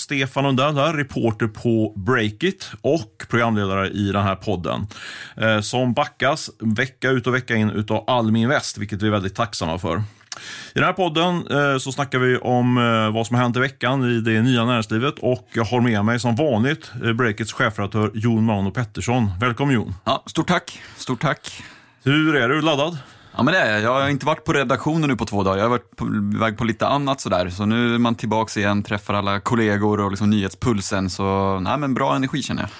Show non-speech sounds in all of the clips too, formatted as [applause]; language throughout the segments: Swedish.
Stefan Lundell här, reporter på Breakit och programledare i den här podden. Eh, som backas vecka ut och vecka in utav Almi Invest, vilket vi är väldigt tacksamma för. I den här podden eh, så snackar vi om eh, vad som har hänt i veckan i det nya näringslivet och jag har med mig som vanligt Breakits chefredaktör Jon Mauno Pettersson. Välkommen Jon! Ja, stort tack, stort tack. Hur är du, laddad? Ja men det är jag. Jag har inte varit på redaktionen nu på två dagar. Jag har varit på väg på lite annat sådär. Så nu är man tillbaka igen, träffar alla kollegor och liksom nyhetspulsen. Så nej men bra energi känner jag.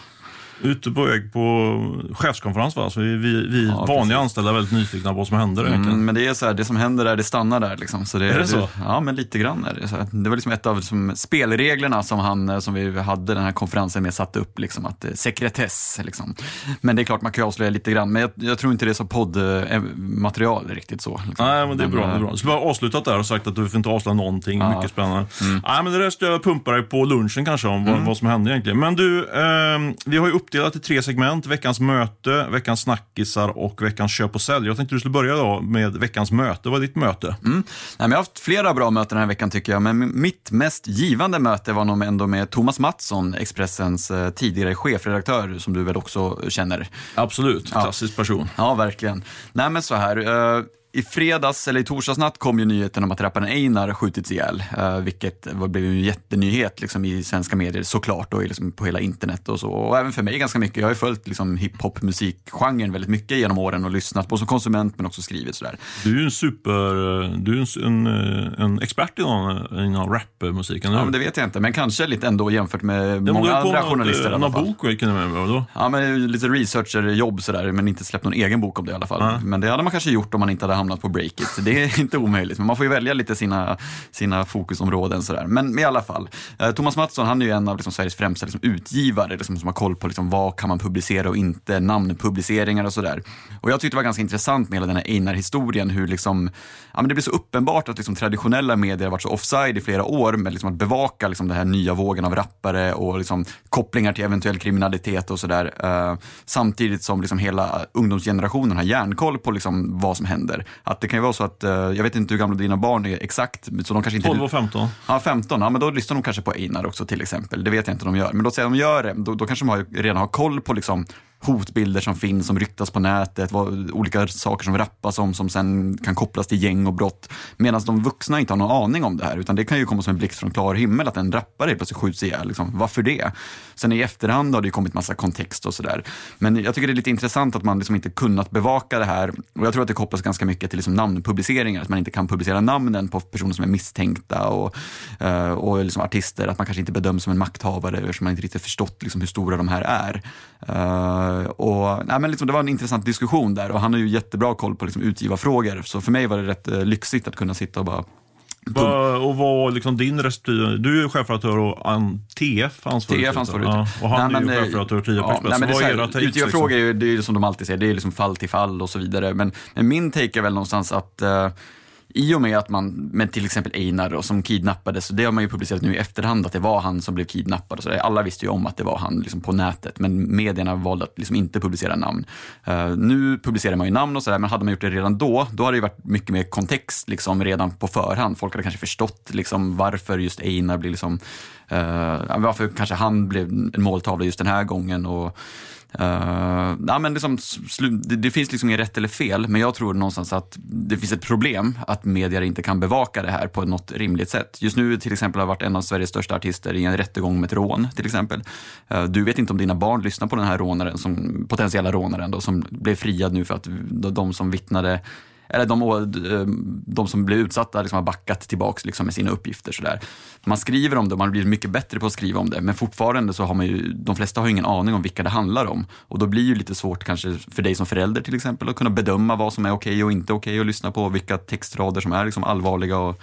Ute på väg på chefskonferens va? Så vi, vi, vi Ja, vanliga precis. anställda är väldigt nyfikna på vad som händer. Mm, men det är så här, det som händer där, det stannar där liksom. Så det, Är det så? ja, men lite grann är det så. Här. Det var liksom ett av liksom, spelreglerna som, han, eh, som vi hade den här konferensen med satte upp, liksom, att eh, sekretess. Liksom. Men det är klart, man kan ju avslöja lite grann. Men jag, jag tror inte det är så poddmaterial riktigt så. Liksom. Nej, men det är bra. Det är eh, bra. Skulle bara avslutat där och sagt att du får inte avslöja någonting. Ja. Mycket spännande. Nej, men det där ska jag pumpa dig på lunchen kanske om vad, vad som hände egentligen. Men du, ehm, vi har ju uppdelat i tre segment. Veckans möte, veckans snackisar och veckans köp och sälj. Jag tänkte du skulle börja då med veckans möte. Vad är ditt möte? Mm. Nej, men jag har haft flera bra möten den här veckan tycker jag, men mitt mest givande möte var nog ändå med Thomas Mattsson, Expressens eh, tidigare chefredaktör, som du väl också känner. Absolut, klassisk person. Ja, verkligen. Nej, men så här. Eh, I fredags, eller i torsdags natt, kom ju nyheten om att rapparen Einar skjutits ihjäl. Uh, vilket blev en jättenyhet liksom, i svenska medier såklart och liksom, på hela internet och så. Och även för mig ganska mycket. Jag har ju följt liksom, hiphop musikgenren väldigt mycket genom åren och lyssnat på som konsument men också skrivit sådär. Du är ju en super... Du är en, en, en expert inom, inom rapmusiken, Ja, men det vet jag inte, men kanske lite ändå jämfört med Ja, du många andra något, journalister i eh, alla fall. bok kan jag med då? Ja, men lite researcherjobb sådär, men inte släppt någon egen bok om det i alla fall. Men det hade man kanske gjort om man inte hade hamnat på Breakit. Det är [laughs] inte omöjligt, men man får ju välja lite sina, sina fokusområden sådär. Men i alla fall, eh, Thomas Mattsson han är ju en av liksom, Sveriges främsta liksom, utgivare liksom, som har koll på liksom, vad kan man publicera och inte, namnpubliceringar och sådär. Och jag tyckte det var ganska intressant med hela den här Einar-historien, hur liksom, ja, men det blir så uppenbart att liksom, traditionella medier har varit så offside i flera år med liksom, att bevaka liksom, den här nya vågen av rappare och liksom, kopplingar till eventuell kriminalitet och sådär. Eh, samtidigt som liksom, hela ungdomsgenerationen har järnkoll på liksom, vad som händer. Att det kan ju vara så att, eh, jag vet inte hur gamla dina barn är exakt, så de kanske inte 12 och 15. Ja, 15. Ja, men då lyssnar de kanske på Einar också till exempel. Det vet jag inte om de gör. Men låt säga att de gör det. Då, då kanske de har, redan har koll på liksom, hotbilder som finns, som ryktas på nätet, vad, olika saker som rappas om som sen kan kopplas till gäng och brott. Medan de vuxna inte har någon aning om det här. Utan det kan ju komma som en blixt från klar himmel att en rappare helt plötsligt skjuts ihjäl. Liksom. Varför det? Sen i efterhand har det ju kommit massa kontext och sådär. Men jag tycker det är lite intressant att man liksom inte kunnat bevaka det här. Och jag tror att det kopplas ganska mycket till liksom namnpubliceringar. Att man inte kan publicera namnen på personer som är misstänkta och, eh, och liksom artister. Att man kanske inte bedöms som en makthavare eftersom man inte riktigt förstått liksom hur stora de här är. Eh, Eh, och, nej, men liksom, det var en intressant diskussion där och han har ju jättebra koll på liksom, utgivarfrågor. Så för mig var det rätt eh, lyxigt att kunna sitta och bara och vad var liksom din respektive... Du är ju chefredaktör och an, TF ansvarig. TF ansvarig Ja, och han Nej, är ju eh, chefredaktör på ja, nej, men det är era? Utgivarfrågor Liksom? är ju, det är som de alltid säger, det är liksom fall till fall och så vidare. Men, men min take är väl någonstans att eh, i och med att man, med till exempel Einar och som kidnappades, och det har man ju publicerat nu i efterhand att det var han som blev kidnappad. Och så där. Alla visste ju om att det var han liksom på nätet, men medierna valde att liksom inte publicera namn. Uh, nu publicerar man ju namn och sådär, men hade man gjort det redan då, då hade det ju varit mycket mer kontext liksom, redan på förhand. Folk hade kanske förstått liksom, varför just Einar blev liksom, uh, varför kanske han blev en måltavla just den här gången. Och, Uh, ja, men liksom, det, det finns liksom inget rätt eller fel, men jag tror någonstans att det finns ett problem att medier inte kan bevaka det här på något rimligt sätt. Just nu till exempel har varit en av Sveriges största artister i en rättegång med ett rån till exempel. Uh, du vet inte om dina barn lyssnar på den här rånaren, som, potentiella rånaren då, som blev friad nu för att de, de som vittnade eller de, eh, de som blir utsatta liksom har backat tillbaka liksom med sina uppgifter. Sådär. Man skriver om det och man blir mycket bättre på att skriva om det, men fortfarande så har man ju, de flesta har ju ingen aning om vilka det handlar om. Och då blir det ju lite svårt kanske för dig som förälder till exempel att kunna bedöma vad som är okej och inte okej och lyssna på vilka textrader som är liksom allvarliga. Och,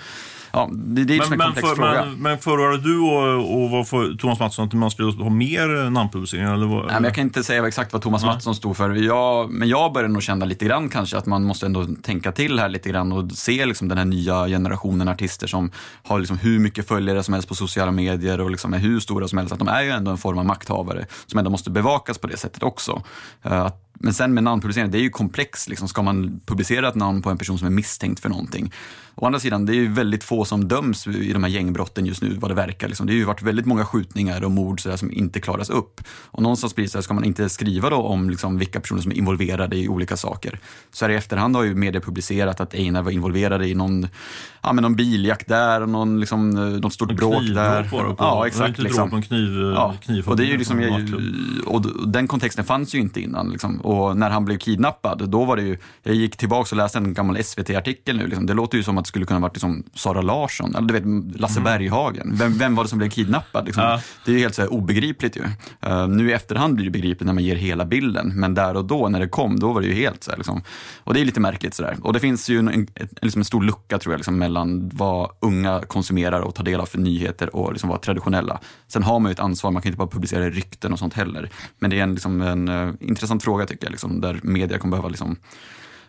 ja, det, det är Men, en men, komplex för, fråga. men, men förordade du och, och vad för Thomas Mattsson att man skulle ha mer eh, namnpubliceringar? Eller vad, Nej, men jag kan inte säga exakt vad Thomas Mattsson stod för. Jag, men jag börjar nog känna lite grann kanske att man måste ändå tänka till här lite grann och se liksom den här nya generationen artister som har liksom hur mycket följare som helst på sociala medier och liksom är hur stora som helst. Att de är ju ändå en form av makthavare som ändå måste bevakas på det sättet också. Eh, Att Men sen med namnpublicering, det är ju komplext. Liksom. Ska man publicera ett namn på en person som är misstänkt för någonting? Å andra sidan, det är ju väldigt få som döms i de här gängbrotten just nu, vad det verkar. Liksom. Det har ju varit väldigt många skjutningar och mord sådär, som inte klaras upp. Och någonstans blir det så här, ska man inte skriva då om liksom, vilka personer som är involverade i olika saker? Så här i efterhand har ju media publicerat att Einar var involverad i någon, ja, men någon biljakt där och någon, liksom, något stort bråk där. Det på. Ja, exakt. Liksom. en kniv, Ja, kniv och, det är ju liksom, och den kontexten fanns ju inte innan. Liksom. Och när han blev kidnappad, då var det ju, jag gick tillbaka och läste en gammal SVT-artikel nu. Liksom. Det låter ju som att det skulle kunna varit liksom Sara Larsson, eller du vet Lasse Berghagen. Vem, vem var det som blev kidnappad? Liksom? Ja. Det är ju helt så här obegripligt ju. Uh, nu i efterhand blir det begripligt när man ger hela bilden, men där och då när det kom, då var det ju helt så här, liksom. Och det är lite märkligt sådär. Och det finns ju en, en, liksom en stor lucka tror jag, liksom, mellan vad unga konsumerar och tar del av för nyheter och liksom vad traditionella. Sen har man ju ett ansvar, man kan inte bara publicera rykten och sånt heller. Men det är en, liksom, en uh, intressant fråga tycker jag, liksom, där media kommer behöva liksom,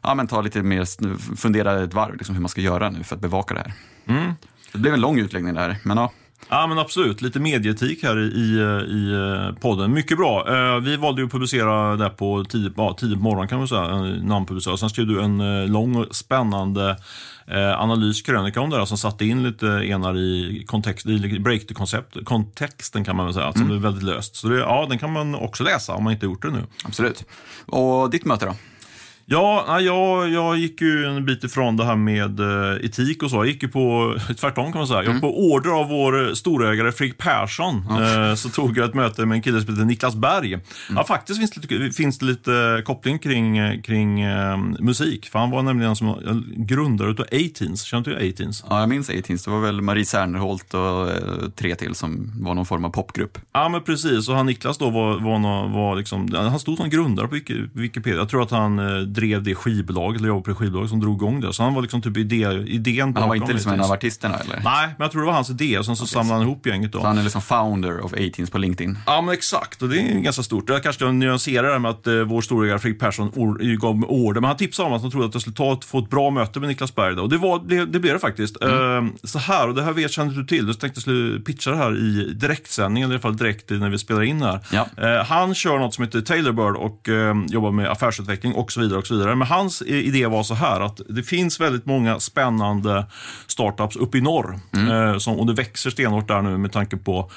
ja, men ta lite mer, fundera ett varv liksom, hur man ska göra nu för att bevaka det här. Mm. Det blev en lång utläggning där, men ja. Ja men absolut, lite medieetik här i, i, i podden. Mycket bra. Eh, vi valde ju att publicera det på tidigt, ja, tidigt på morgonen kan man säga, en namnpublicering. Sen skrev du en eh, lång och spännande eh, analys, krönika om det där, som satte in lite enar i, kontext, i break-koncept, kontexten kan man väl säga, som Mm. är väldigt löst. Så det, ja, den kan man också läsa om man inte gjort det nu. Absolut. Och ditt möte då? Ja, jag, jag gick ju en bit ifrån det här med eh, etik och så. Jag gick ju på, [laughs] tvärtom kan man säga. Jag Mm. på order av vår storägare Fredrik Persson. Eh, så tog jag ett möte med en kille som heter Niklas Berg. Mm. Ja, faktiskt finns det, lite- finns det lite koppling kring, eh, kring eh, musik. För han var nämligen som grundare utav A-Teens. Känner du A-Teens? Ja, jag minns A-Teens. Det var väl Marie Serneholt och eh, tre till som var någon form av popgrupp. Ja, men precis. Och han Niklas då var, var, var liksom, han stod som grundare på Wiki- Wikipedia. Jag tror att han eh, drev det skivbolaget, eller jobbade på det skivbolaget som drog igång det. Så han var liksom typ idé, idén Han var bakom inte liksom en av artisterna eller? Nej, men jag tror det var hans idé och sen så samlade han ihop gänget då. Så han är liksom founder of A-Teens på LinkedIn. Ja, men exakt. Och det är ganska stort. Jag kanske nyanserar det med att eh, vår storägare Fredrik Persson or, gav mig order, men han tipsade om att han trodde att jag skulle ta ett, få ett bra möte med Niklas Berg. Då. Och det, var, det, det blev det faktiskt. Eh, så här, och det här vet, kände du till. Du tänkte jag skulle pitcha det här i direktsändning, eller i alla fall direkt när vi spelar in här. Ja. Eh, han kör något som heter Tailorbird och eh, jobbar med affärsutveckling och så vidare. och så vidare. Men hans idé var så här att det finns väldigt många spännande startups uppe i norr. Eh, som, och det växer stenhårt där nu med tanke på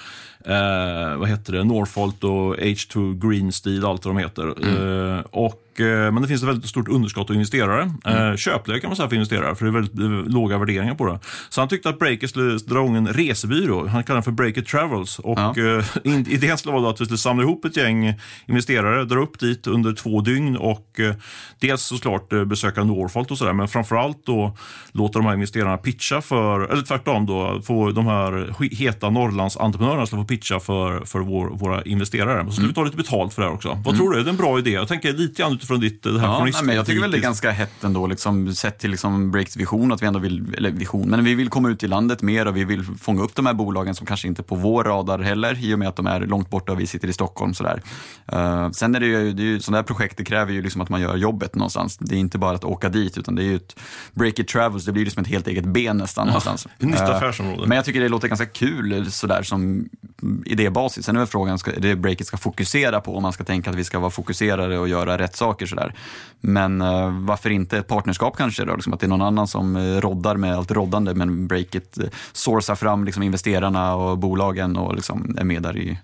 eh, vad heter det, Northvolt och H2 Green Steel, allt vad de heter. Eh, och, eh, men det finns ett väldigt stort underskott av investerare. Eh, köpläge kan man säga för investerare, för det är väldigt eh, låga värderingar på det. Så han tyckte att Breaker skulle dra igång en resebyrå. Han kallar den för Breaker Travels. Och Ja. idén skulle vara att vi skulle samla ihop ett gäng investerare, dra upp dit under två dygn och dels såklart besöka Northvolt och sådär, men framförallt då låta de här investerarna pitcha för, eller tvärtom då, få de här heta Norrlandsentreprenörerna skulle få pitcha för, för vår, våra investerare. Så skulle vi ta lite betalt för det här också. Vad tror du? Är det en bra idé? Jag tänker lite grann utifrån ditt det här Ja, nej, men jag tycker väl det är ganska hett ändå, liksom, sett till liksom Breaks vision, att vi ändå vill, eller vision, men vi vill komma ut i landet mer och vi vill fånga upp de här bolagen som kanske inte är på vår radar heller, i och med att de är långt borta och vi sitter i Stockholm. Sådär. Uh, sen är det ju, det är ju sådana här projekt, det kräver ju liksom att man gör jobbet någonstans. Det är inte bara att åka dit, utan det är ju ett Break It Travels, det blir liksom ett helt eget ben nästan någonstans. ett nytt Eh, affärsområde. Men jag tycker det låter ganska kul sådär som idébasis. Sen är väl frågan, ska, det Breakit ska fokusera på, om man ska tänka att vi ska vara fokuserade och göra rätt saker sådär. Men eh, varför inte ett partnerskap kanske då? Liksom att det är någon annan som eh, roddar med allt roddande, men Breakit eh, sourcar fram liksom investerarna och bolagen och liksom är med där i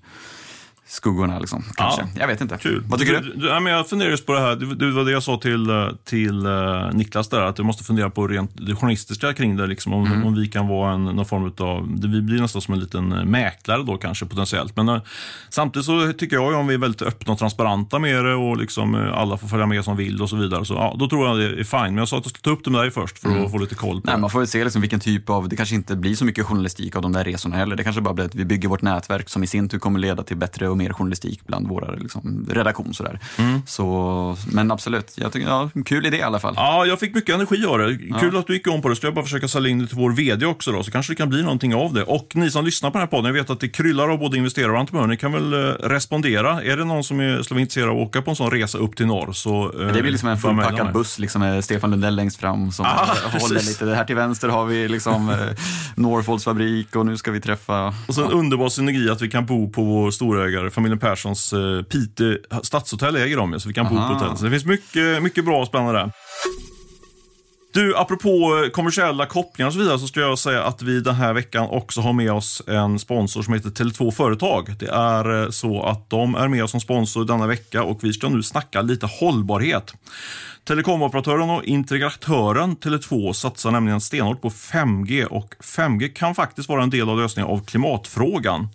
skuggorna. Liksom, kanske. Ja. Jag vet inte. Kul. Vad tycker du? du, ja, men jag funderar just på det här. Det, det var det jag sa till, till eh, Niklas där, att du måste fundera på rent det journalistiska kring det. Liksom, om, Mm. om vi kan vara en, någon form av, vi blir nästan som en liten eh, mäklare då kanske potentiellt. Men eh, samtidigt så tycker jag ju om vi är väldigt öppna och transparenta med det och liksom, eh, alla får följa med som vill och så vidare. Så, ja, då tror jag det är fine. Men jag sa att jag skulle ta upp det med dig först för att få lite koll på Mm. Nej, det. man får väl se liksom vilken typ av, det kanske inte blir så mycket journalistik av de där resorna heller. Det kanske bara blir att vi bygger vårt nätverk som i sin tur kommer leda till bättre och mer journalistik bland våra liksom, redaktion. Sådär. Så, men absolut, jag tycker, ja, kul idé i alla fall. Ja, jag fick mycket energi av det. Kul att du gick om på det. Så jag bara försöka sälja in det till vår VD också då, så kanske det kan bli någonting av det. Och ni som lyssnar på den här podden, jag vet att det kryllar av både investerare och entreprenörer. Ni kan väl eh, respondera. Är det någon som är, skulle vara intresserad av att åka på en sån resa upp till norr så... eh, Det blir liksom en fullpackad buss liksom, med Stefan Lundell längst fram som Ah, håller precis. lite. Här till vänster har vi liksom, eh, Norfolds fabrik och nu ska vi träffa... Och så en underbar synergi att vi kan bo på vår storägare familjen Perssons eh, Pite stadshotell äger de, så vi kan bo på hotell. Så det finns mycket, mycket bra och spännande där. Du, apropå eh, kommersiella kopplingar och så vidare så ska jag säga att vi den här veckan också har med oss en sponsor som heter Tele2 Företag. Det är eh, så att de är med oss som sponsor denna vecka och vi ska nu snacka lite hållbarhet. Telekomoperatören och integratören Tele2 satsar nämligen stenhårt på 5G och 5G kan faktiskt vara en del av lösningen av klimatfrågan.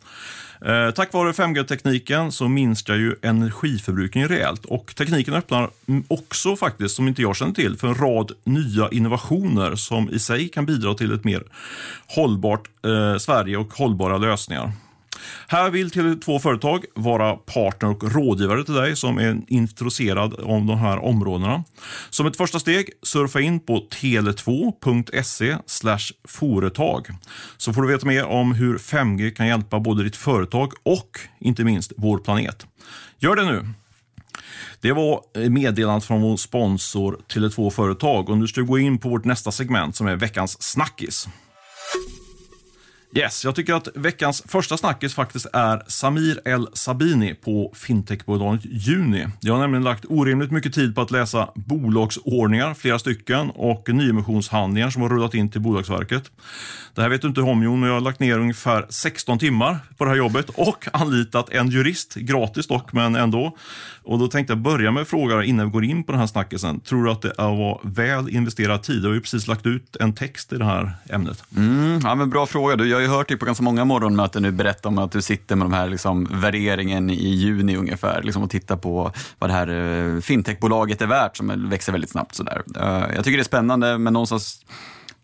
Eh, tack vare 5G-tekniken så minskar ju energiförbrukningen rejält och tekniken öppnar också faktiskt, som inte jag känner till, för en rad nya innovationer som i sig kan bidra till ett mer hållbart eh, Sverige och hållbara lösningar. Här vill Tele2 Företag vara partner och rådgivare till dig som är intresserad av de här områdena. Som ett första steg, surfa in på tele2.se företag så får du veta mer om hur 5G kan hjälpa både ditt företag och inte minst vår planet. Gör det nu! Det var meddelandet från vår sponsor Tele2 Företag och nu ska vi gå in på vårt nästa segment som är veckans snackis. Yes, jag tycker att veckans första snackis faktiskt är Samir El Sabini på fintechbolaget Juni. Jag har nämligen lagt orimligt mycket tid på att läsa bolagsordningar, flera stycken, och nyemissionshandlingar som har rullat in till Bolagsverket. Det här vet du inte om Jon, men jag har lagt ner ungefär 16 timmar på det här jobbet och anlitat en jurist, gratis dock, men ändå. Och då tänkte jag börja med att fråga innan vi går in på den här snackisen. Tror du att det var väl investerad tid? Du har ju precis lagt ut en text i det här ämnet. Mm, ja, men bra fråga. Du, jag har ju hört dig på ganska många morgonmöten nu berätta om att du sitter med de här liksom, värderingen i juni ungefär liksom, och tittar på vad det här eh, fintechbolaget är värt som växer väldigt snabbt. Sådär. Uh, jag tycker det är spännande, men någonstans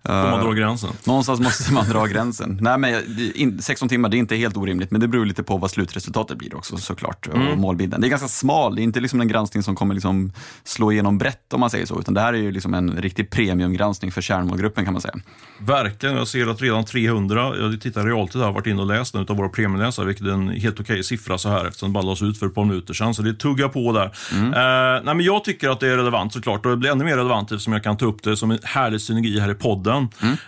Får man dra gränsen? Någonstans måste man dra [laughs] gränsen. Nej, men det- in- 16 timmar, det är inte helt orimligt, men det beror lite på vad slutresultatet blir också såklart. Och målbilden. Det är ganska smal, det är inte liksom en granskning som kommer liksom slå igenom brett om man säger så, utan det här är ju liksom en riktig premiumgranskning för kärnmålgruppen kan man säga. Verkligen. Jag ser att redan 300, jag tittar realtid här, har varit inne och läst den av våra premieläsare, vilket är en helt okej siffra så här eftersom det bara lades ut för ett par minuter sedan. Så det tuggar på där. Eh, nej, men jag tycker att det är relevant såklart och det blir ännu mer relevant eftersom jag kan ta upp det som en härlig synergi här i podden.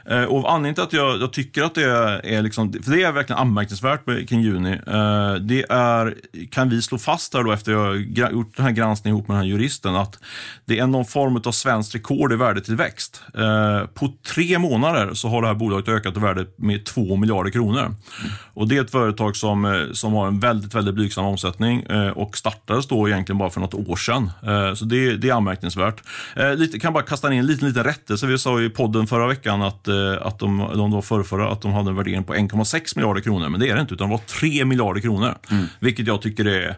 Eh, och anledningen till att jag, jag tycker att det är, är liksom, för det är verkligen anmärkningsvärt kring Juni, eh, det är, kan vi slå fast här då efter jag gjort den här granskningen ihop med den här juristen, att det är någon form av svenskt rekord i värdetillväxt. Eh, på tre månader så har det här bolaget ökat i värde med 2 miljarder kronor. Och det är ett företag som, som har en väldigt, väldigt blygsam omsättning och startades då egentligen bara för något år sedan. Så det, det är anmärkningsvärt. Lite, kan bara kasta in en liten, liten rättelse. Vi sa i podden förra veckan att, eh, att de, de var förrförra, att de hade en värdering på 1,6 miljarder kronor. Men det är det inte, utan det var 3 miljarder kronor. Vilket jag tycker är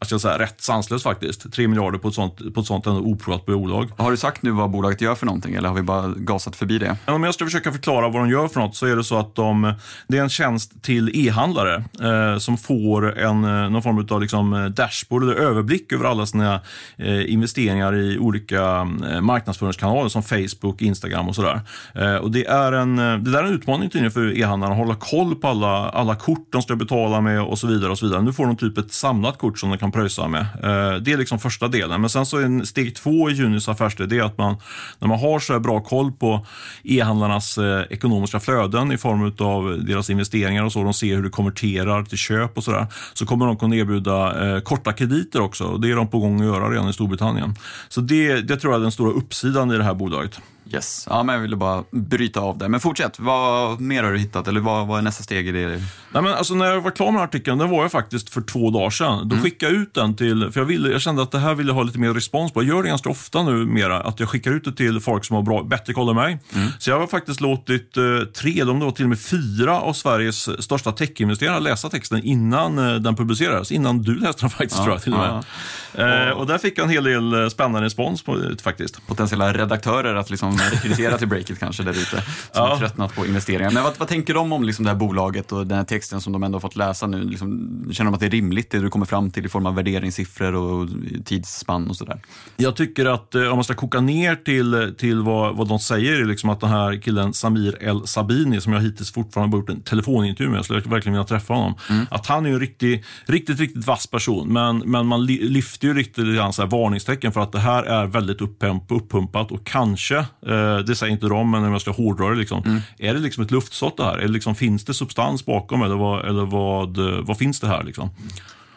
jag ska säga, rätt sanslöst faktiskt. 3 miljarder på ett sånt, på ett sånt ändå oprovat bolag. Har du sagt nu vad bolaget gör för någonting eller har vi bara gasat förbi det? Om jag ska försöka förklara vad de gör för något så är det så att de, det är en tjänst till e-handlare eh, som får en, eh, någon form av liksom eh, dashboard eller överblick över alla sina eh, investeringar i olika eh, marknadsföringskanaler som Facebook, Instagram och sådär. Eh, och det, är en, det där är en utmaning tydligen för e-handlarna att hålla koll på alla, alla kort de ska betala med och så vidare. och så vidare. Nu får de typ ett samlat kort som de kan pröjsa med. Eh, det är liksom första delen. Men sen så är en steg två i Junis affärsidé är att man, när man har så här bra koll på e-handlarnas eh, ekonomiska flöden i form av deras investeringar och så, de ser hur det konverterar till köp och sådär, så kommer de kunna erbjuda eh, korta krediter också. Det är de på gång att göra redan i Storbritannien. Så det, det tror jag är den stora uppsidan i det här bolaget. Yes, ja, men jag ville bara bryta av det. Men fortsätt, vad mer har du hittat eller vad, vad är nästa steg i det? Nej, men alltså, när jag var klar med artikeln, den var jag faktiskt för två dagar sedan. Då skickade jag ut den till, för jag, ville, jag kände att det här ville jag ha lite mer respons på. Jag gör det ganska ofta nu mera, att jag skickar ut det till folk som har bra, bättre koll än mig. Så jag har faktiskt låtit eh, tre, det var till och med fyra av Sveriges största techinvesterare läsa texten innan eh, den publicerades. Innan du läste den faktiskt tror jag till och med. Eh, och där fick jag en hel del eh, spännande respons på det faktiskt. Potentiella redaktörer att liksom rekrytera till Breakit kanske där ute, som Ja. har tröttnat på investeringar. Men vad, vad tänker de om liksom det här bolaget och den här texten som de ändå har fått läsa nu? Liksom, känner de att det är rimligt det du kommer fram till i form av värderingssiffror och tidsspann och sådär? Jag tycker att eh, om man ska koka ner till, till vad, vad de säger, är liksom att den här killen Samir El Sabini, som jag hittills fortfarande har gjort en telefonintervju med, jag skulle verkligen vilja träffa honom. Att han är en riktig, riktigt, riktigt vass person, men, men man lyfter ju riktigt grann så varningstecken för att det här är väldigt upppump, uppumpat och kanske, det säger inte de, men om jag ska hårdra det, liksom, är det liksom ett luftslott det här? Eller liksom, finns det substans bakom eller vad, eller vad, eh, vad finns det här? Liksom?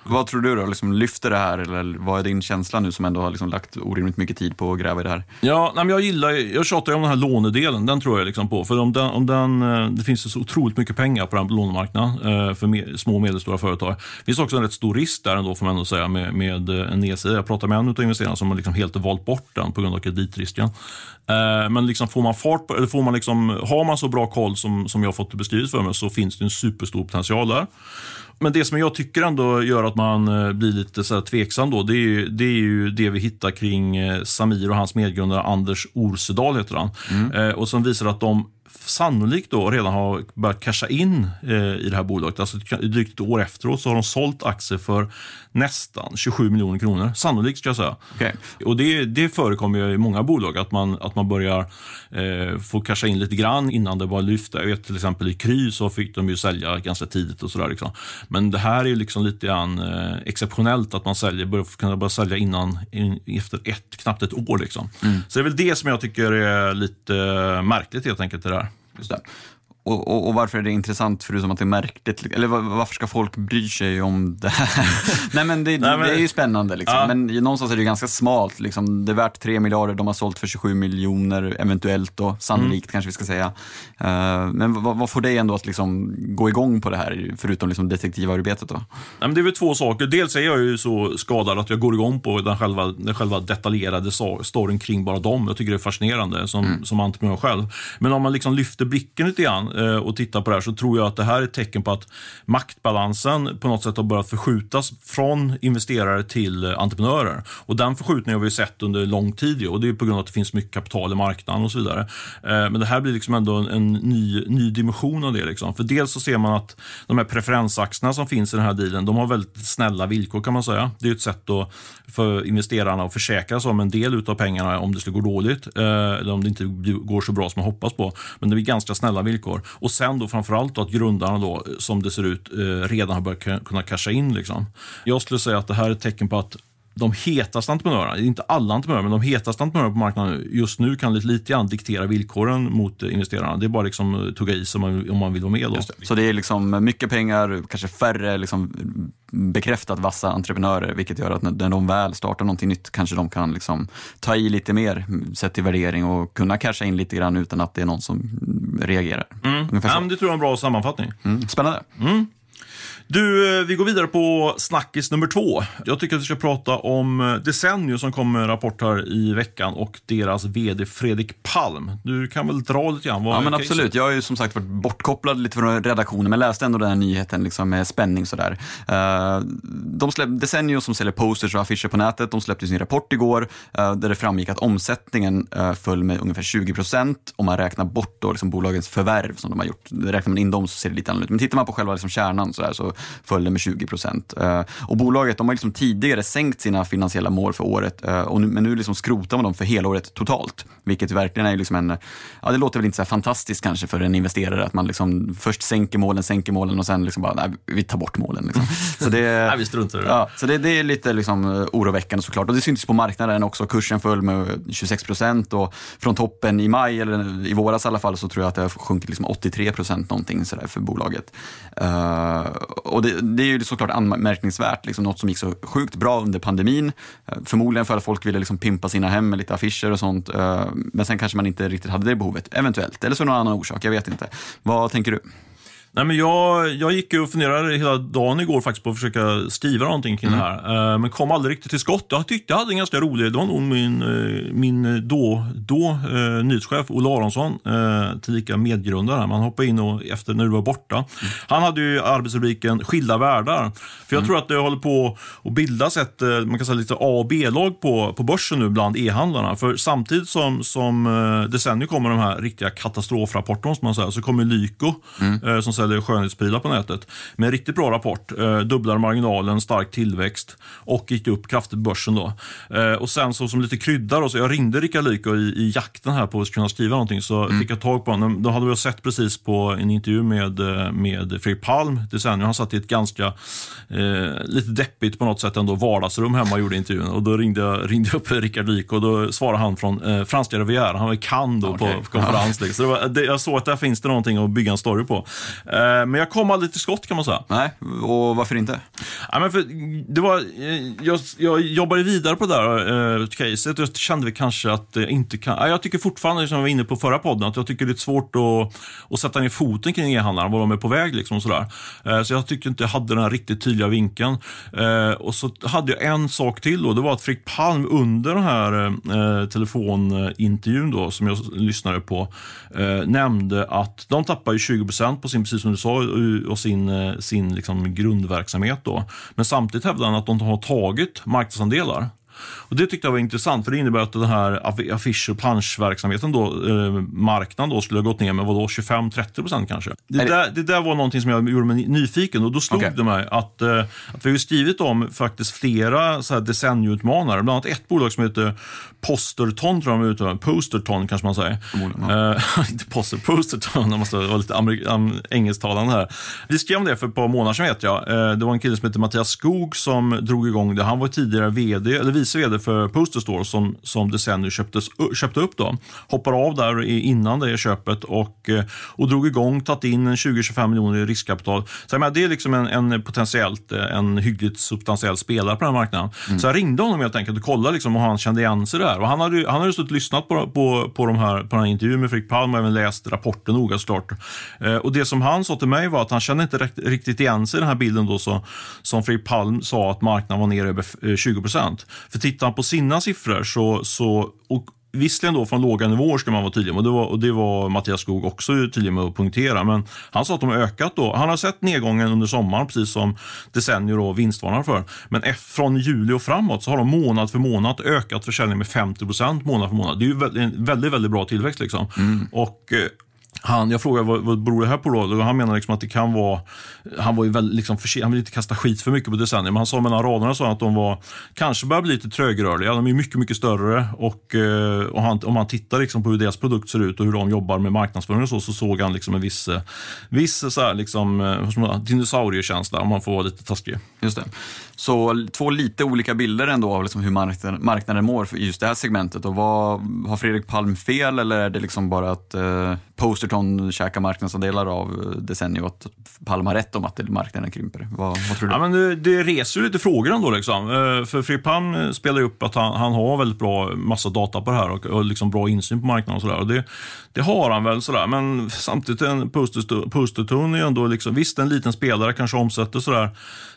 Vad tror du då? Liksom, lyfter det här eller vad är din känsla nu som ändå har liksom lagt orimligt mycket tid på att gräva i det här? Ja, nej, men jag gillar, jag tjatar ju om den här lånedelen, den tror jag liksom på. För om den, om den, eh, det finns så otroligt mycket pengar på den lånemarknaden eh, för me, små och medelstora företag. Det finns också en rätt stor risk där ändå får man ändå säga med, med eh, en nedsida. Jag pratade med en av investerarna som har liksom helt valt bort den på grund av kreditrisken. Men liksom får man fart på, eller får man liksom, har man så bra koll som, som jag fått beskrivet för mig så finns det en superstor potential där. Men det som jag tycker ändå gör att man eh, blir lite så tveksam då, det är, ju, det är ju det vi hittar kring eh, Samir och hans medgrundare Anders Orsedal heter han. Mm. Eh, och som visar att de sannolikt då redan har börjat casha in eh, i det här bolaget. Alltså drygt ett år efteråt så har de sålt aktier för nästan 27 miljoner kronor. Sannolikt ska jag säga. Okay. Och det, det förekommer ju i många bolag att man, att man börjar eh, få casha in lite grann innan det var lyft. Jag vet till exempel i Kry så fick de ju sälja ganska tidigt och sådär. Liksom. Men det här är ju liksom lite grann eh, exceptionellt att man säljer, börjar kunna börja sälja innan, in, efter ett, knappt ett år. Liksom. Mm. Så det är väl det som jag tycker är lite märkligt helt enkelt. Det där. Just det. Och, och, och, varför är det intressant förutom att det är märkligt? Eller varför ska folk bry sig om det här? [laughs] Nej men det, Nej, men, det är ju spännande liksom. Ja. Men någonstans är det ganska smalt. Liksom. Det är värt 3 miljarder, de har sålt för 27 miljoner eventuellt då, sannolikt mm. kanske vi ska säga. Uh, men vad, vad, får dig ändå att liksom gå igång på det här, förutom liksom detektivarbetet då? Nej, men det är väl två saker. Dels är jag ju så skadad att jag går igång på den själva, den själva detaljerade storyn kring bara dem. Jag tycker det är fascinerande som, mm. som entreprenör själv. Men om man liksom lyfter blicken lite grann Eh, och tittar på det här så tror jag att det här är ett tecken på att maktbalansen på något sätt har börjat förskjutas från investerare till eh, entreprenörer. Och den förskjutningen har vi sett under lång tid och det är på grund av att det finns mycket kapital i marknaden och så vidare. Eh, men det här blir liksom ändå en ny, ny dimension av det. Liksom. För dels så ser man att de här preferensaktierna som finns i den här dealen, de har väldigt snälla villkor kan man säga. Det är ett sätt då för investerarna att försäkra sig om en del av pengarna om det skulle gå dåligt eh, eller om det inte går så bra som man hoppas på. Men det är ganska snälla villkor. Och sen då framförallt då att grundarna då, eh, som det ser ut, eh, redan har börjat kunna casha in. Liksom. Jag skulle säga att det här är ett tecken på att de hetaste entreprenörerna, inte alla entreprenörer, men de hetaste entreprenörerna på marknaden just nu kan lite, lite grann diktera villkoren mot investerarna. Det är bara liksom tugga i sig om man, om man vill vara med. Då. Så det är liksom mycket pengar, kanske färre liksom bekräftat vassa entreprenörer, vilket gör att när de väl startar någonting nytt kanske de kan liksom ta i lite mer sett till värdering och kunna casha in lite grann utan att det är någon som reagerar. Mm. Ja, det tror jag är en bra sammanfattning. Mm. Spännande. Mm. Du, eh, vi går vidare på snackis nummer två. Jag tycker att vi ska prata om eh, Desenio som kom med en rapport här i veckan och deras vd Fredrik Palm. Du kan väl dra lite grann? ja, men absolut. Jag har ju som sagt varit bortkopplad lite från redaktionen, men läste ändå den här nyheten liksom med spänning sådär. Uh, de släpp, Desenio som säljer posters och affischer på nätet, de släppte sin rapport igår där det framgick att omsättningen föll med ungefär 20 procent om man räknar bort då liksom bolagens förvärv som de har gjort. Räknar man in dem så ser det lite annorlunda ut. Men tittar man på själva liksom kärnan så, där, så föll med 20 procent. Eh, och bolaget de har liksom tidigare sänkt sina finansiella mål för året, eh, och nu, men nu liksom skrotar man dem för hela året totalt. Vilket verkligen är liksom en, ja det låter väl inte så fantastiskt kanske för en investerare att man liksom först sänker målen, sänker målen och sen liksom bara, nej, vi tar bort målen. Liksom. Så det, [laughs] nej, vi struntar i det. Ja, så det, det, är lite liksom oroväckande såklart. Och det syntes på marknaden också. Kursen föll med 26 procent och från toppen i maj, eller i våras i alla fall, så tror jag att det har sjunkit liksom 83 procent någonting sådär för bolaget. Uh, och det, det är ju såklart anmärkningsvärt, liksom något som gick så sjukt bra under pandemin. Eh, förmodligen för att folk ville liksom pimpa sina hem med lite affischer och sånt. Eh, men sen kanske man inte riktigt hade det behovet, eventuellt. Eller så någon annan orsak, jag vet inte. Vad tänker du? Nej, men jag, jag gick och funderade hela dagen igår faktiskt på att försöka skriva någonting kring mm. det här. Uh, men kom aldrig riktigt till skott. Jag tyckte jag hade en ganska rolig, det var nog min, uh, min då, då uh, nyhetschef Olle Aronsson, tillika medgrundare. Man hoppade in och, efter när du var borta. Mm. Han hade ju arbetsrubriken Skilda världar. För jag mm. tror att det håller på att bildas ett, man kan säga lite A och B-lag på, på börsen nu bland e-handlarna. För samtidigt som, som decennier kommer de här riktiga katastrofrapporterna, som man säger, så kommer Lyko, mm. som säljer skönhetsprylar på nätet. Med en riktigt bra rapport. Eh, dubblar marginalen, stark tillväxt och gick upp kraftigt på börsen. Då. Eh, och sen så som lite krydda, då, så jag ringde Rickard Lyko i, i jakten här på att kunna skriva någonting. Så mm. fick jag tag på honom. Då hade jag sett precis på en intervju med, eh, med Fredrik Palm, decennium. Han satt i ett ganska eh, lite deppigt på något sätt ändå vardagsrum hemma och gjorde intervjun. Och då ringde jag, ringde upp Rickard Lyko och då svarade han från eh, franska Riviera. Han var i Cannes då okay. på konferens. Ja. Liksom. Så det var, det, jag såg att där finns det någonting att bygga en story på. Eh, men jag kom aldrig till skott kan man säga. Nej, och varför inte? Ja, men för det var, eh, jag, jag jobbade vidare på det där eh, caset och jag kände kanske att jag inte kan... Ja, jag tycker fortfarande, som jag var inne på förra podden, att jag tycker det är svårt att, att sätta ner foten kring e-handlarna, var de är på väg. Liksom, sådär. Eh, så jag tyckte inte jag hade den här riktigt tydliga vinkeln. Eh, och så hade jag en sak till då, det var att Frick Palm under den här telefonintervjun då, som jag lyssnade på, nämnde att de tappar ju 20% på sin, precis som du sa, och sin, eh, sin liksom grundverksamhet. Då. Men samtidigt hävdar han att de har tagit marknadsandelar. Och Det tyckte jag var intressant, för det innebär att den här affisch och planschverksamheten, då, eh, marknaden, då, skulle ha gått ner med 25-30% kanske. Det, där, det där var någonting som jag gjorde mig nyfiken och då slog okay. det mig att, eh, att vi har skrivit om faktiskt flera så här decennieutmanare, bland annat ett bolag som heter Posterton, tror jag de uttalar Posterton kanske man säger. Ja. Uh, [laughs] inte Poster, Posterton, jag måste vara lite engelsktalande här. Vi skrev om det för ett par månader sedan vet jag. Uh, det var en kille som heter Mattias Skog som drog igång det. Han var tidigare vd, eller vice vd för Poster Store som, som Desenio köptes, köpte upp. Då. Hoppade av där innan det köpet och, eh, och drog igång, tagit in 20-25 miljoner i riskkapital. Så jag menar, det är liksom en, en potentiellt en hyggligt substantiell spelare på den här marknaden. Mm. Så jag ringde honom helt enkelt och kollade liksom, om han kände igen sig där. Och han hade, han hade suttit och lyssnat på, på, på, de här, på den här intervjun med Fredrik Palm och även läst rapporten noga såklart. Eh, och det som han sa till mig var att han kände inte riktigt igen sig i den här bilden då så, som Fredrik Palm sa att marknaden var ner över 20 eh, procent. För tittar han på sina siffror så, så och, Visserligen då från låga nivåer ska man vara tydlig med och det var, och det var Mattias Skog också tydlig med att punktera. Men han sa att de har ökat då. Han har sett nedgången under sommaren precis som Desennier och vinstvarnar för. Men från juli och framåt så har de månad för månad ökat försäljningen med 50% månad för månad. Det är ju en väldigt, väldigt bra tillväxt. Liksom. Mm. Och, eh, han, jag frågade vad, vad beror det här på då? Och han menar liksom att det kan vara, han var ju väldigt liksom för, han vill inte kasta skit för mycket på decennier, men han sa mellan raderna så att de var, kanske börjar bli lite trögrörliga. De är mycket, mycket större och, eh, och han, om man tittar liksom på hur deras produkt ser ut och hur de jobbar med marknadsföring och så, så såg han liksom en viss, eh, viss så här liksom, eh, dinosauriekänsla om man får vara lite taskig. Just det. Så två lite olika bilder ändå av liksom hur marknaden, marknaden mår i just det här segmentet. Och vad, har Fredrik Palm fel eller är det liksom bara att eh, Everton käkar marknadsandelar av eh, Desenio och att Palm har rätt om att marknaden krymper? Vad, vad tror du? Ja, men det, det reser ju lite frågor ändå. Liksom. Eh, för Fripp Palm eh, spelar upp att han, han har väldigt bra massa data på det här och, och liksom bra insyn på marknaden. och, så och det, det, har han väl, sådär. men samtidigt en Posterton är ändå, liksom, visst en liten spelare kanske omsätter sådär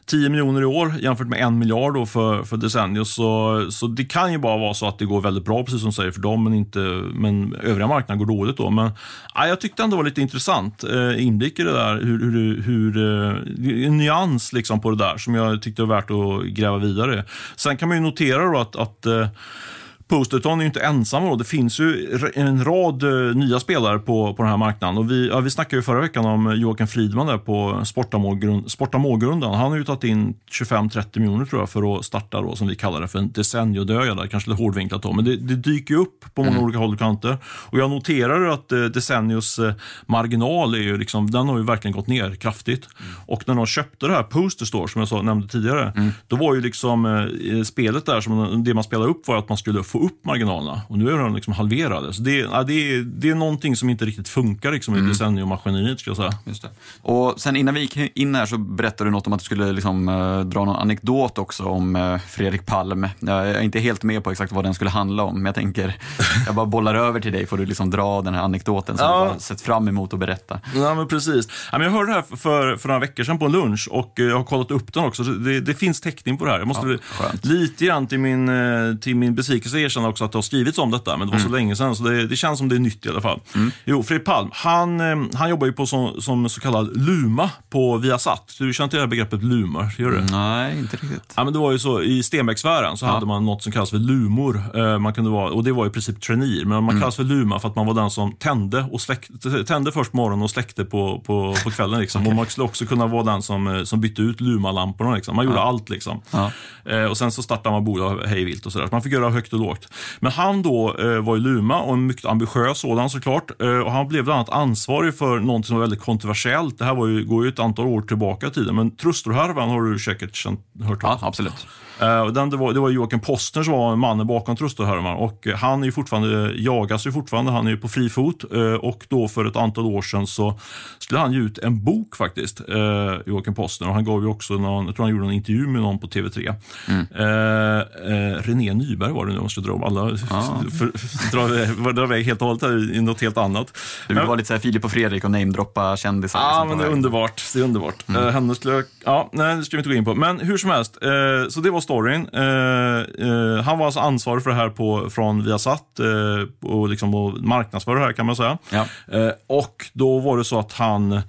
10 miljoner i år jämfört med 1 miljard då för, för Desenio. Så, så det kan ju bara vara så att det går väldigt bra, precis som du säger, för dem, men, inte, men övriga marknaden går dåligt. då. Men ja, Jag tyckte ändå det var lite intressant eh, inblick i det där, hur, hur, hur, eh, en nyans liksom på det där som jag tyckte var värt att gräva vidare i. Sen kan man ju notera då att, att eh, Posterton är ju inte ensamma. Då. Det finns ju en rad eh, nya spelare på, på den här marknaden. Och vi, ja, vi snackade ju förra veckan om Joakim Fridman där på Sporta Målgrundan. Han har ju tagit in 25-30 miljoner tror jag för att starta, då, som vi kallar det, för en decenniodöja. Kanske lite hårdvinklat då, men det, det dyker upp på många mm. olika håll och kanter. Och jag noterar att eh, Decennios eh, marginal är ju liksom, den har ju verkligen gått ner kraftigt. Mm. Och när de köpte det här Poster Store, som jag sa, nämnde tidigare, mm. då var ju liksom eh, spelet där, som det man spelade upp var att man skulle få upp marginalerna och nu är de liksom halverade. Så det, ja, det, är, det är någonting som inte riktigt funkar liksom, mm. i decenniummaskineriet skulle jag säga. Just det. Och sen innan vi gick in här så berättade du något om att du skulle liksom, uh, dra någon anekdot också om uh, Fredrik Palm. Jag är inte helt med på exakt vad den skulle handla om, men jag tänker, [laughs] jag bara bollar över till dig får du liksom dra den här anekdoten som ja. du har sett fram emot att berätta. Ja, men precis. Ja, men jag hörde det här för, för några veckor sedan på en lunch och eh, jag har kollat upp den också. Det, det finns täckning på det här. Jag måste ja, lite grann till min, till min besvikelse erkänna också att det har skrivits om detta, men det var så mm. länge sedan, så det, det, känns som det är nytt i alla fall. Mm. Jo, Fredrik Palm, han, eh, han jobbar ju på som, som så kallad Luma på Viasat. Du känner till det här begreppet Lumor? Gör du? Nej, inte riktigt. Ja, men det var ju så, I Stenbecksfären så ja. hade man något som kallas för Lumor. Eh, man kunde vara, och det var i princip traineer, men man mm. kallas för Luma för att man var den som tände, och släckte, tände först på morgonen och släckte på, på, på kvällen. Liksom. okay. Och man skulle också kunna vara den som, eh, som bytte ut Luma-lamporna. Liksom. Man gjorde ja. allt. Liksom. Och Sen så startade man bolag hejvilt och sådär. Så man fick göra högt och lågt. Men han då eh, var i Luma och en mycket ambitiös sådan såklart. Eh, och han blev bland annat ansvarig för något som var väldigt kontroversiellt. Det här var ju, går ju ett antal år tillbaka i tiden, men Trustorhärvan har du säkert känt, hört om? Ja, absolut. Eh, och den, det, var, det var Joakim Postner som var mannen bakom tröstehörnan och han är ju fortfarande, jagas ju fortfarande, han är ju på fri fot eh, och då för ett antal år sedan så skulle han ge ut en bok faktiskt, eh, Joakim Postner. Och han gav ju också någon, jag tror han gjorde en intervju med någon på TV3. Mm. Eh, eh, René Nyberg var det nu, om jag ska dra om alla, ah. [laughs] för, för, dra, dra iväg helt och hållet i något helt annat. Du vill vara lite så här Filip och Fredrik och namedroppa kändisar? Ja, liksom, men det är underbart. Det är underbart. Mm. Uh, henne skulle jag, ja, nej, det ska vi inte gå in på. Men hur som helst, uh, så det var storyn. Uh, han var alltså ansvarig för det här på, från Viasat uh, och liksom och marknadsför det här kan man säga. Ja. och då var det så att han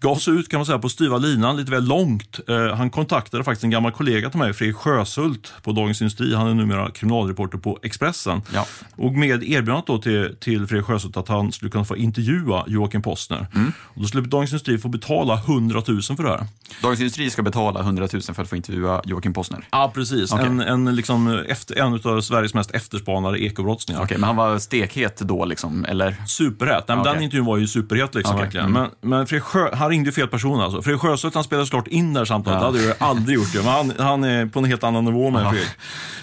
gav sig ut kan man säga på styva linan lite väl långt. Eh, han kontaktade faktiskt en gammal kollega till mig, Fredrik Sjösult på Dagens Industri. Han är numera kriminalreporter på Expressen. Ja. Och med erbjudandet då till, till Fredrik Sjösult att han skulle kunna få intervjua Joakim Postner. Mm. Och då skulle Dagens Industri få betala 100 000 för det här. Dagens Industri ska betala 100 000 för att få intervjua Joakim Postner? Ja, precis. Okay. En, en, liksom efter, en av Sveriges mest efterspanade ekobrottslingar. Okay, men han var stekhet då, liksom, eller? Superhet. Nej, okay. Den intervjun var ju superhet. Liksom, verkligen. Mm. Men, men Fredrik Sjö, han ringde fel person alltså. Fredrik Sjöstedt han spelade såklart in det här samtalet. Ja. Det hade jag aldrig gjort. Men han, han är på en helt annan nivå med Fredrik.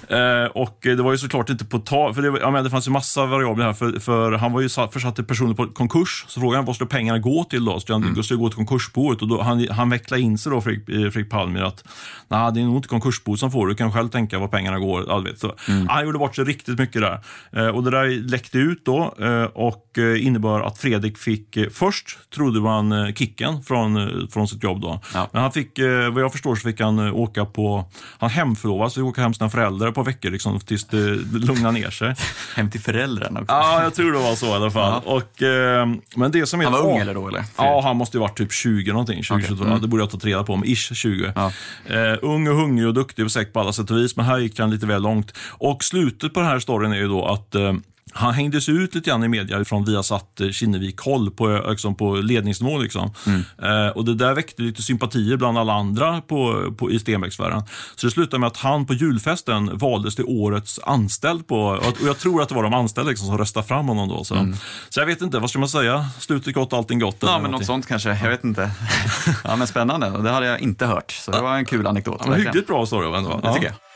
Eh, och det var ju såklart inte på tal, för det, jag menar, det fanns ju massa variabler här. För, för han var ju försatt personen på konkurs. Så frågade han vad skulle pengarna gå till då? Skulle han mm. skulle gå till konkursboet? Och då, han, han vecklade in sig då, Fredrik, eh, Fredrik Palmer, att nej, det är nog inte konkursboet som får Du kan själv tänka var pengarna går. All vet. Så, mm. Han gjorde bort sig riktigt mycket där. Eh, och det där läckte ut då eh, och eh, innebar att Fredrik fick, eh, först trodde man kicken från, från sitt jobb då. Ja. Men han fick, vad jag förstår så fick han åka på, han hemförlovades, fick åka hem sina föräldrar par veckor liksom, tills det lugnade ner sig. [laughs] Hem till föräldrarna också? Ja, jag tror det var så i alla fall. Ja. Och, eh, men det som han var ung eller då? Eller? Ja, han måste ju varit typ 20 någonting. 20, okay. 22, mm. Det borde jag ta reda på, men ish 20. Ja. Eh, ung och hungrig och duktig och säker på alla sätt och vis, men här gick han lite väl långt. Och slutet på den här storyn är ju då att eh, han hängdes ut lite grann i media från Viasat eh, Kinnevik-håll på, liksom på ledningsnivå. Liksom. Mm. Eh, och det där väckte lite sympatier bland alla andra på, på, i Stenbecksfären. Så det slutade med att han på julfesten valdes till årets anställd. På, och jag tror att det var de anställda liksom, som röstade fram honom då. Så. Mm. så jag vet inte, vad ska man säga? Slutet gott, allting gott. Ja, men något sånt kanske. Jag vet inte. [laughs] ja, men spännande. Det hade jag inte hört. Så det var en kul anekdot. Ja, hyggligt bra story ändå. Det tycker jag.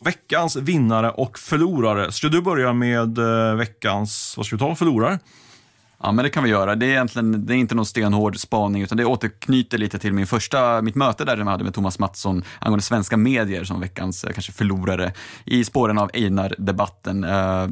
Veckans vinnare och förlorare. Ska du börja med eh, veckans, vad ska vi ta, förlorare? Ja, men det kan vi göra. Det är egentligen det är inte någon stenhård spaning, utan det återknyter lite till min första, mitt möte där jag hade med Thomas Mattsson angående svenska medier som veckans eh, kanske förlorare i spåren av Einar-debatten. Eh,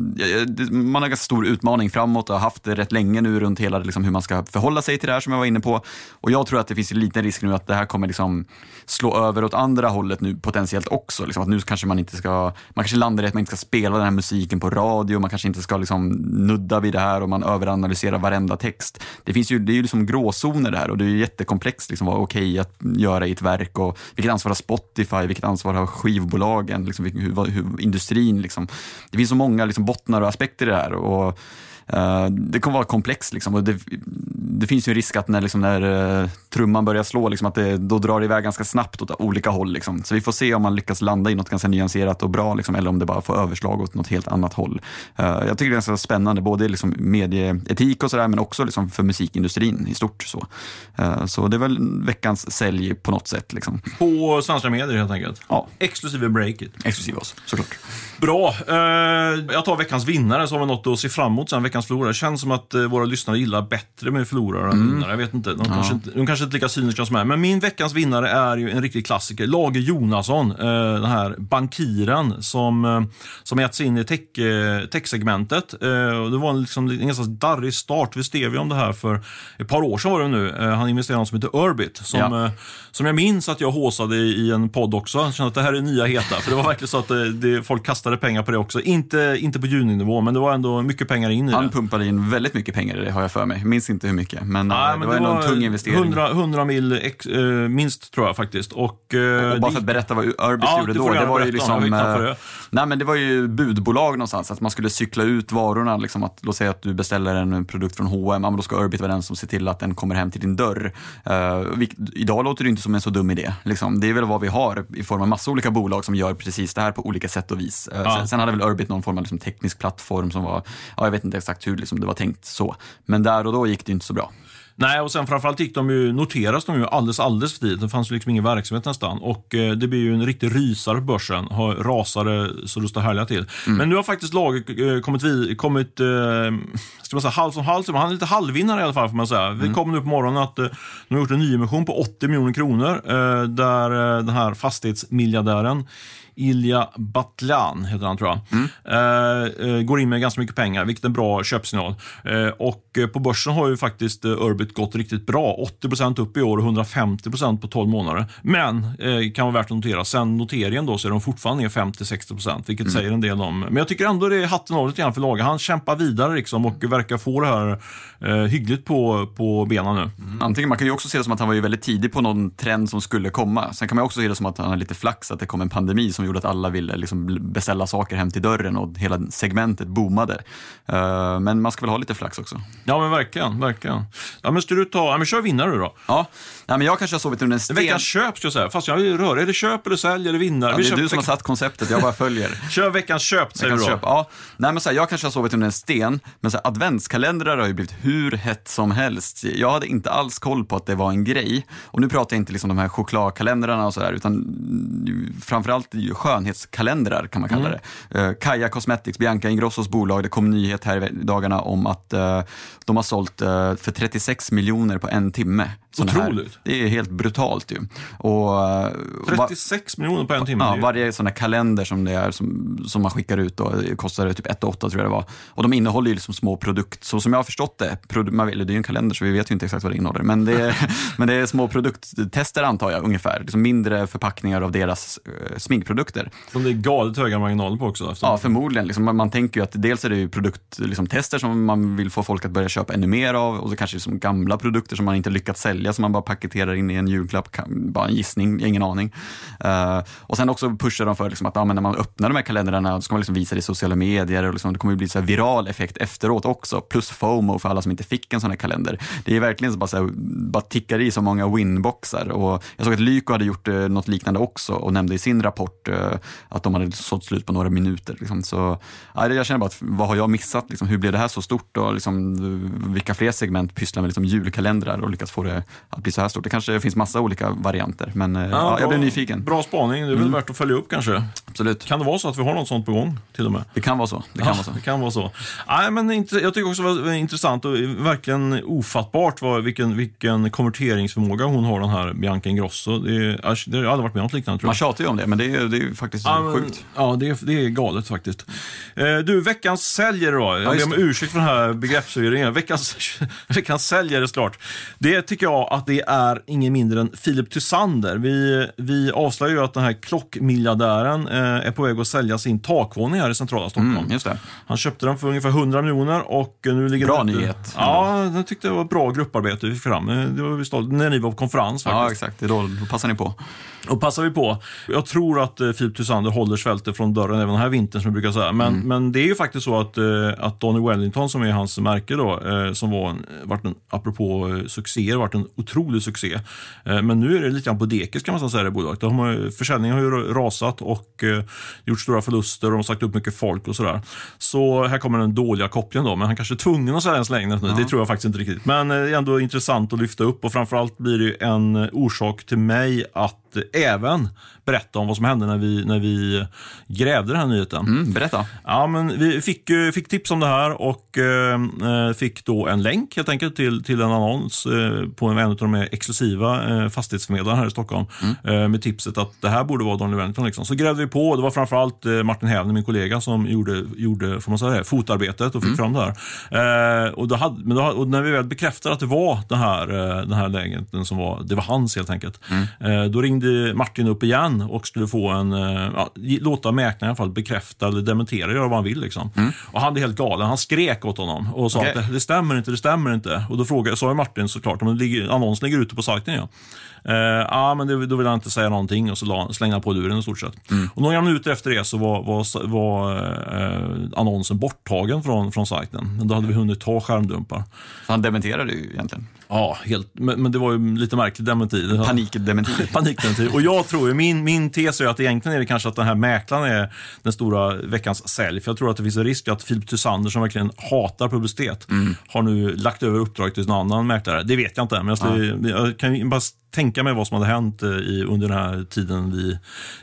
man har ganska stor utmaning framåt och har haft det rätt länge nu runt hela liksom, hur man ska förhålla sig till det här som jag var inne på. Och jag tror att det finns en liten risk nu att det här kommer liksom slå över åt andra hållet nu potentiellt också. Liksom, att nu kanske man inte ska, man kanske landar i att man inte ska spela den här musiken på radio, man kanske inte ska liksom nudda vid det här och man överanalyserar kommentera varenda text. Det, finns ju, det är ju liksom gråzoner där och det är jättekomplext liksom, vad är okej att göra i ett verk och vilket ansvar har Spotify, vilket ansvar har skivbolagen, liksom, hur, hur, industrin. Liksom. Det finns så många liksom, bottnar och aspekter i det här. Och, Uh, det kommer vara komplext liksom, och det, det, finns ju en risk att när, liksom, när uh, trumman börjar slå, liksom, att det då drar det iväg ganska snabbt åt olika håll. Liksom. Så vi får se om man lyckas landa i något ganska nyanserat och bra, liksom, eller om det bara får överslag åt något helt annat håll. Uh, jag tycker det är ganska spännande, både liksom, medieetik och sådär, men också liksom, för musikindustrin i stort. Så, så det är väl veckans sälj på något sätt. Liksom. På svenska medier helt enkelt? Ja. Exklusive Breakit? Exklusive oss, såklart. Bra. jag tar veckans vinnare så har vi något att se fram emot sen veckans förlorare. Det känns som att våra lyssnare gillar bättre med förlorare än mm. vinnare. Jag vet inte. De, ja. kanske de kanske inte lika cyniska som jag. Men min veckans vinnare är ju en riktig klassiker. Lage Jonasson, eh, den här bankiren som, eh, som sig in i tech, eh, tech-segmentet. Det var liksom, en ganska darrig start. Vi skrev ju om det här för ett par år sedan var det nu. Han investerade i något som heter Urbit. Som, ja. Som jag minns att jag håsade i, en podd också. Jag kände att det här är nya heta. För det var verkligen så att det, det, folk kastade pengar på det också. Inte, inte på juninivå, men det var ändå mycket pengar in i han pumpade in väldigt mycket pengar i det har jag för mig. Minns inte hur mycket, men, Nej, men det var ändå en tung investering. 100, 100 mil ex, äh, minst tror jag faktiskt. Och, äh, och bara för att berätta vad Urbit ja, gjorde då. Det var ju liksom, äh, nej, men det var ju budbolag någonstans, att man skulle cykla ut varorna. Liksom att, låt säga att du beställer en produkt från H&M, ja, då ska Urbit vara den som ser till att den kommer hem till din dörr. Uh, vi, idag låter det inte som en så dum idé. Liksom. Det är väl vad vi har i form av massa olika bolag som gör precis det här på olika sätt och vis. Uh, ja. sen, sen, hade väl Urbit någon form av liksom, teknisk plattform som var, ja, jag vet inte exakt hur liksom, det var tänkt så. Men där och då gick det inte så bra. Nej, och sen framförallt gick de ju, noteras de ju alldeles, alldeles för tidigt. Det fanns ju liksom ingen verksamhet nästan. Och eh, det blir ju en riktig rysare på börsen. Har rasade så det står härliga till. Mm. Men nu har faktiskt laget eh, kommit, vid, kommit eh, ska man säga, halv som halv. Han är lite halvvinnare i alla fall får man säga. Vi kom nu på morgonen att eh, de har gjort en nyemission på 80 miljoner kronor. Eh, där eh, den här fastighetsmiljardären Ilja Batljan, heter han tror jag, eh, eh, går in med ganska mycket pengar, vilket är en bra köpsignal. Eh, och eh, på börsen har ju faktiskt eh, Urbit gått riktigt bra. 80% upp i år och 150% på 12 månader. Men, eh, kan vara värt att notera, sen noteringen då så är de fortfarande ner 50-60%, vilket säger en del om... Men jag tycker ändå det är hatten av lite grann för laget. Han kämpar vidare liksom och verkar få det här eh, hyggligt på, på benen nu. Antingen, man kan ju också se det som att han var ju väldigt tidig på någon trend som skulle komma. Sen kan man också se det som att han har lite flax att det kom en pandemi som gjorde att alla ville liksom beställa saker hem till dörren och hela segmentet boomade. Eh, men man ska väl ha lite flax också. Ja men verkligen, verkligen. Ja men ska du ta, ja men kör vinnare du då. Ja, Nej, men jag kanske har sovit under en sten. Veckans köp ska jag säga. Fast jag vill röra. Är det köp eller sälj eller vinnare? Ja, det är kör du som har satt konceptet, jag bara följer. [laughs] Kör veckans köp säger Veckans vi då. köp. Ja. Nej, men så här, jag kanske har sovit under en sten, men så här, adventskalendrar har ju blivit hur hett som helst. Jag hade inte alls koll på att det var en grej. Och nu pratar jag inte liksom de här chokladkalendrarna och sådär, utan framförallt skönhetskalendrar kan man kalla Mm. det. Eh, Kaja Cosmetics, Bianca Ingrossos bolag, det kom nyhet här i dagarna om att eh, de har sålt eh, för 36 miljoner på en timme. Otroligt. Det är helt brutalt ju. Och, eh, va- 36 miljoner på en timme. Ja, varje sån här kalender som, det är, som, som man skickar ut då, kostar typ 1 8 tror jag det var. Och de innehåller ju liksom små produkter, så som jag har förstått det, produ- man, det är ju en kalender så vi vet ju inte exakt vad det innehåller, men det är, [laughs] men det är små produkttester antar jag ungefär. Liksom mindre förpackningar av deras eh, sminkprodukter. Som det är galet höga marginaler på också. Efter. Ja, förmodligen. Liksom, man, man tänker ju att dels är det ju produkttester liksom, som man vill få folk att börja köpa ännu mer av och så kanske liksom gamla produkter som man inte lyckats sälja som man bara paketerar in i en julklapp. Kan, bara en gissning, ingen aning. Uh, och sen också pushar de för liksom, att ja, men när man öppnar de här kalendrarna så ska man liksom visa det i sociala medier och liksom, det kommer ju bli så här viral effekt efteråt också. Plus FOMO för alla som inte fick en sån här kalender. Det är verkligen så bara, så här, bara tickar i så många winboxar. Och jag såg att Lyko hade gjort eh, något liknande också och nämnde i sin rapport eh, att de hade sålt slut på några minuter. Liksom. Så, ja, jag känner bara, att, vad har jag missat? Liksom, hur blev det här så stort? Och liksom, eh, vilka fler segment pysslar med liksom, julkalendrar och lyckas få det att bli så här stort? Det kanske finns massa olika varianter, men eh, ja, jag bra- blev nyfiken. Mm. Bra spaning. Det är väl värt att följa upp kanske. Absolut. Kan det vara så att vi har något sånt på gång till och med? Det kan vara så. Det kan ja, vara så. Det kan vara så. Nej, men jag tycker också det var intressant och verkligen ofattbart vad, vilken, vilken konverteringsförmåga hon har, den här Bianca Ingrosso. Det, är, det har aldrig varit med något liknande tror Man jag. tjatar ju om det, men det är, det är faktiskt Ja, sjukt. Ja, det är, det är galet faktiskt. Eh, du, veckans säljare då. Jag ber om ursäkt för den här begreppsförvirringen. Veckans, [laughs] veckans säljare såklart. Det tycker jag att det är ingen mindre än Filip Tysander. Vi, vi avslöjar ju att den här klockmiljardären eh, är på väg att sälja sin takvåning här i centrala Stockholm. Mm, just det. Han köpte den för ungefär 100 miljoner och nu ligger Bra den ute- nyhet. Ja, jag tyckte det var bra grupparbete vi fick fram. Eh, Det var vi stolta när ni var på konferens faktiskt. Ja, exakt. Det då, då passar ni på. Och passar vi på. Jag tror att eh, Filip Tysander håller svältet från dörren även den här vintern som jag brukar säga. Men, men det är ju faktiskt så att, eh, att Donny Wellington som är hans märke då, eh, som var en, vart en, apropå eh, succéer, varit en otrolig succé. Eh, men nu är det lite grann på dekis kan man säga det bolaget. De har, försäljningen har ju rasat och eh, gjort stora förluster och de har sagt upp mycket folk och sådär. Så här kommer den dåliga kopplingen då, men han kanske är tvungen att sälja en släng nu. Det tror jag faktiskt inte riktigt. Men eh, ändå intressant att lyfta upp och framförallt blir det en eh, orsak till mig att även berätta om vad som hände när vi, när vi grävde den här nyheten. Mm, berätta. Ja, men vi fick, eh, fick tips om det här och eh, fick då en länk helt enkelt till, till en annons eh, på en, en av de mer exklusiva eh, fastighetsförmedlarna här i Stockholm eh, med tipset att det här borde vara Donny Wellington. Liksom. Så grävde vi på det var framförallt eh, Martin Hävner, min kollega, som gjorde, gjorde får man säga det, fotarbetet och fick fram det här. Eh, och, då hade, men då, och när vi väl bekräftade att det var den här, eh, den här lägenheten som var, det var hans helt enkelt. Eh, då ringde Martin upp igen och skulle få en, eh, ja, låta mäklaren i alla fall bekräfta eller dementera, göra vad han vill. Liksom. Och han blev helt galen. Han skrek åt honom och sa Okej. att det, det stämmer inte, det stämmer inte. Och då frågade, sa Martin såklart, om ligger, annonsen ligger ute på sajten ja. Eh, ja, men det, då vill han inte säga någonting och så la, slängde han på luren i stort sett. Och några minuter efter det så var, var, var eh, annonsen borttagen från, från sajten. Men då hade vi hunnit ta skärmdumpar. Så han dementerade ju egentligen. Ja, helt, men, men det var ju lite märkligt dementi. Panikdementi. [laughs] Panikdementi. Och jag tror ju, min, min tes är att egentligen är det kanske att den här mäklaren är den stora veckans sälj. För jag tror att det finns en risk att Filip Tysander som verkligen hatar publicitet har nu lagt över uppdraget till någon annan mäklare. Det vet jag inte, men jag, skulle, jag kan bara tänka mig vad som hade hänt eh, i, under den här tiden vi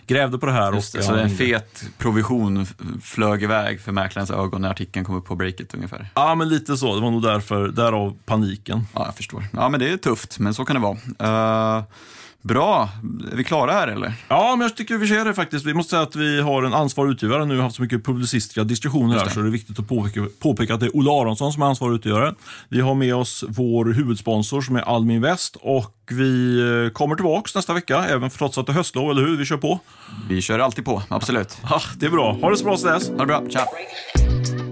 grävde på det här. Just och, så en fet provision flög iväg för mäklarens ögon när artikeln kom upp på breaket ungefär. Ja, men lite så. Det var nog därför, därav paniken. Ja, jag förstår. Ja, men det är tufft, men så kan det vara. Eh, bra, är vi klara här eller? Ja, men jag tycker vi ser det faktiskt. Vi måste säga att vi har en ansvarig utgivare nu, har haft så mycket publicistiska diskussioner här, så det är viktigt att påpeka, påpeka att det är Olle Aronsson som är ansvarig utgivare. Vi har med oss vår huvudsponsor som är Almin Väst och vi eh, kommer tillbaks nästa vecka, även trots att det är höstlov, eller hur? Vi kör på. Vi kör alltid på, absolut. Ja, det är bra. Ha det så bra så dess. Ha det bra, ciao!